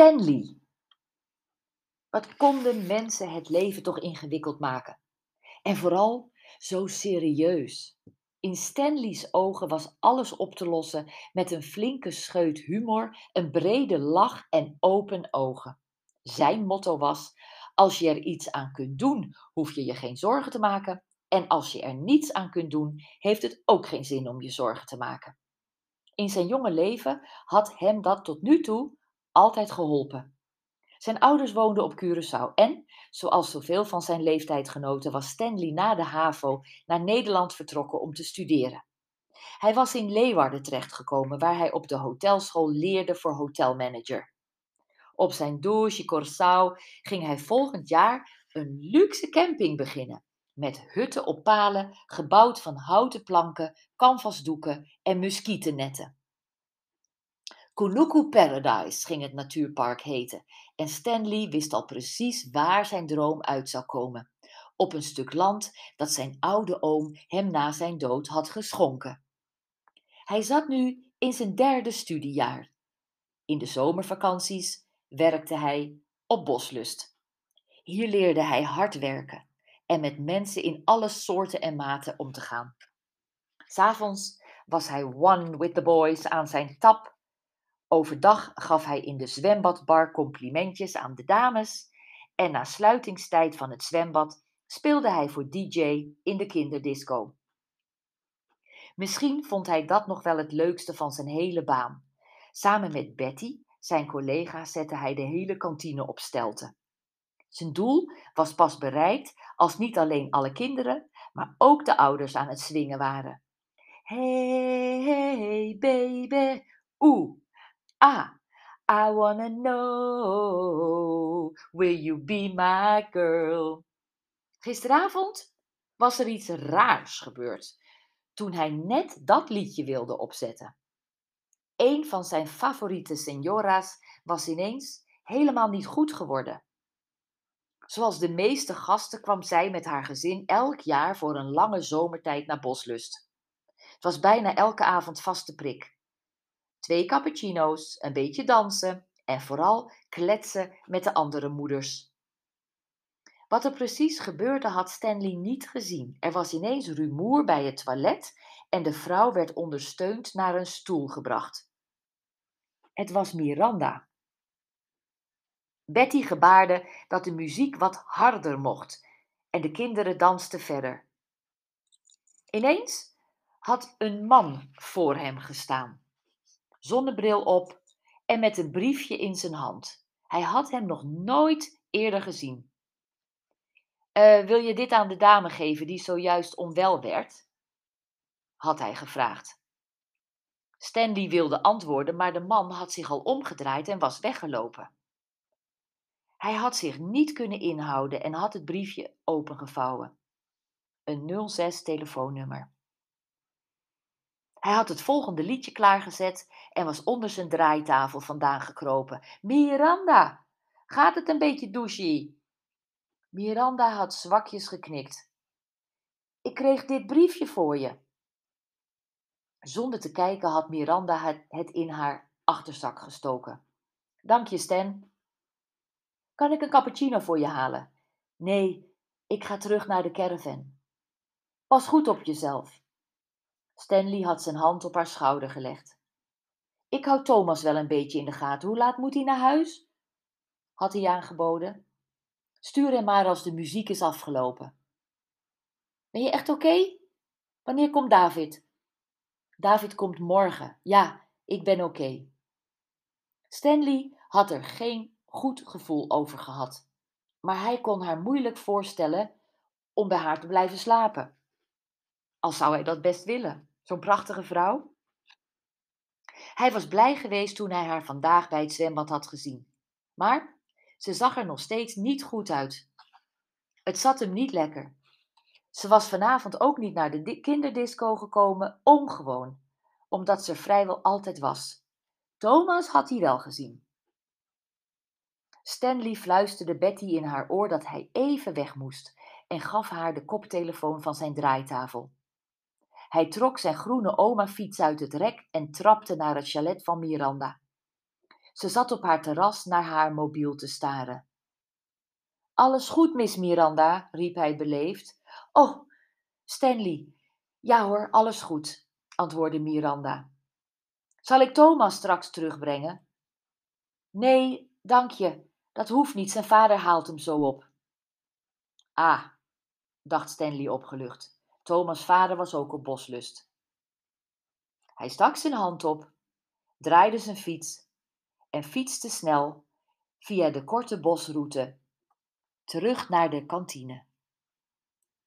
Stanley. Wat konden mensen het leven toch ingewikkeld maken? En vooral zo serieus. In Stanley's ogen was alles op te lossen met een flinke scheut humor, een brede lach en open ogen. Zijn motto was: als je er iets aan kunt doen, hoef je je geen zorgen te maken. En als je er niets aan kunt doen, heeft het ook geen zin om je zorgen te maken. In zijn jonge leven had hem dat tot nu toe altijd geholpen. Zijn ouders woonden op Curaçao en, zoals zoveel van zijn leeftijdgenoten, was Stanley na de HAVO naar Nederland vertrokken om te studeren. Hij was in Leeuwarden terechtgekomen, waar hij op de hotelschool leerde voor hotelmanager. Op zijn douche Curaçao ging hij volgend jaar een luxe camping beginnen, met hutten op palen, gebouwd van houten planken, canvasdoeken en muskietennetten. Kuluku Paradise ging het natuurpark heten en Stanley wist al precies waar zijn droom uit zou komen. Op een stuk land dat zijn oude oom hem na zijn dood had geschonken. Hij zat nu in zijn derde studiejaar. In de zomervakanties werkte hij op Boslust. Hier leerde hij hard werken en met mensen in alle soorten en maten om te gaan. S'avonds was hij one with the boys aan zijn tap Overdag gaf hij in de zwembadbar complimentjes aan de dames en na sluitingstijd van het zwembad speelde hij voor DJ in de kinderdisco. Misschien vond hij dat nog wel het leukste van zijn hele baan. Samen met Betty, zijn collega, zette hij de hele kantine op stelten. Zijn doel was pas bereikt als niet alleen alle kinderen, maar ook de ouders aan het swingen waren. Hey, hey, baby, oeh, Ah, I wanna know, will you be my girl? Gisteravond was er iets raars gebeurd toen hij net dat liedje wilde opzetten. Een van zijn favoriete senora's was ineens helemaal niet goed geworden. Zoals de meeste gasten kwam zij met haar gezin elk jaar voor een lange zomertijd naar Boslust. Het was bijna elke avond vaste prik twee cappuccino's, een beetje dansen en vooral kletsen met de andere moeders. Wat er precies gebeurde had Stanley niet gezien. Er was ineens rumoer bij het toilet en de vrouw werd ondersteund naar een stoel gebracht. Het was Miranda. Betty gebaarde dat de muziek wat harder mocht en de kinderen dansten verder. Ineens had een man voor hem gestaan zonnebril op en met een briefje in zijn hand. Hij had hem nog nooit eerder gezien. Uh, wil je dit aan de dame geven die zojuist onwel werd? had hij gevraagd. Stanley wilde antwoorden, maar de man had zich al omgedraaid en was weggelopen. Hij had zich niet kunnen inhouden en had het briefje opengevouwen. Een 06 telefoonnummer. Hij had het volgende liedje klaargezet en was onder zijn draaitafel vandaan gekropen. Miranda, gaat het een beetje douche? Miranda had zwakjes geknikt. Ik kreeg dit briefje voor je. Zonder te kijken had Miranda het, in haar achterzak gestoken. Dank je, Stan. Kan ik een cappuccino voor je halen? Nee, ik ga terug naar de caravan. Pas goed op jezelf. Stanley had zijn hand op haar schouder gelegd. Ik hou Thomas wel een beetje in de gaten. Hoe laat moet hij naar huis? had hij aangeboden. Stuur hem maar als de muziek is afgelopen. Ben je echt oké? Wanneer komt David? David komt morgen. Ja, ik ben oké. Stanley had er geen goed gevoel over gehad, maar hij kon haar moeilijk voorstellen om bij haar te blijven slapen. Al zou hij dat best willen. Zo'n prachtige vrouw. Hij was blij geweest toen hij haar vandaag bij het zwembad had gezien. Maar ze zag er nog steeds niet goed uit. Het zat hem niet lekker. Ze was vanavond ook niet naar de kinderdisco gekomen, ongewoon, omdat ze er vrijwel altijd was. Thomas had hij wel gezien. Stanley fluisterde Betty in haar oor dat hij even weg moest en gaf haar de koptelefoon van zijn draaitafel. Hij trok zijn groene oma-fiets uit het rek en trapte naar het chalet van Miranda. Ze zat op haar terras naar haar mobiel te staren. Alles goed, Miss Miranda, riep hij beleefd. Oh, Stanley. Ja hoor, alles goed, antwoordde Miranda. Zal ik Thomas straks terugbrengen? Nee, dank je. Dat hoeft niet, zijn vader haalt hem zo op. Ah, dacht Stanley opgelucht. Thomas' vader was ook op boslust. Hij stak zijn hand op, draaide zijn fiets en fietste snel via de korte bosroute terug naar de kantine.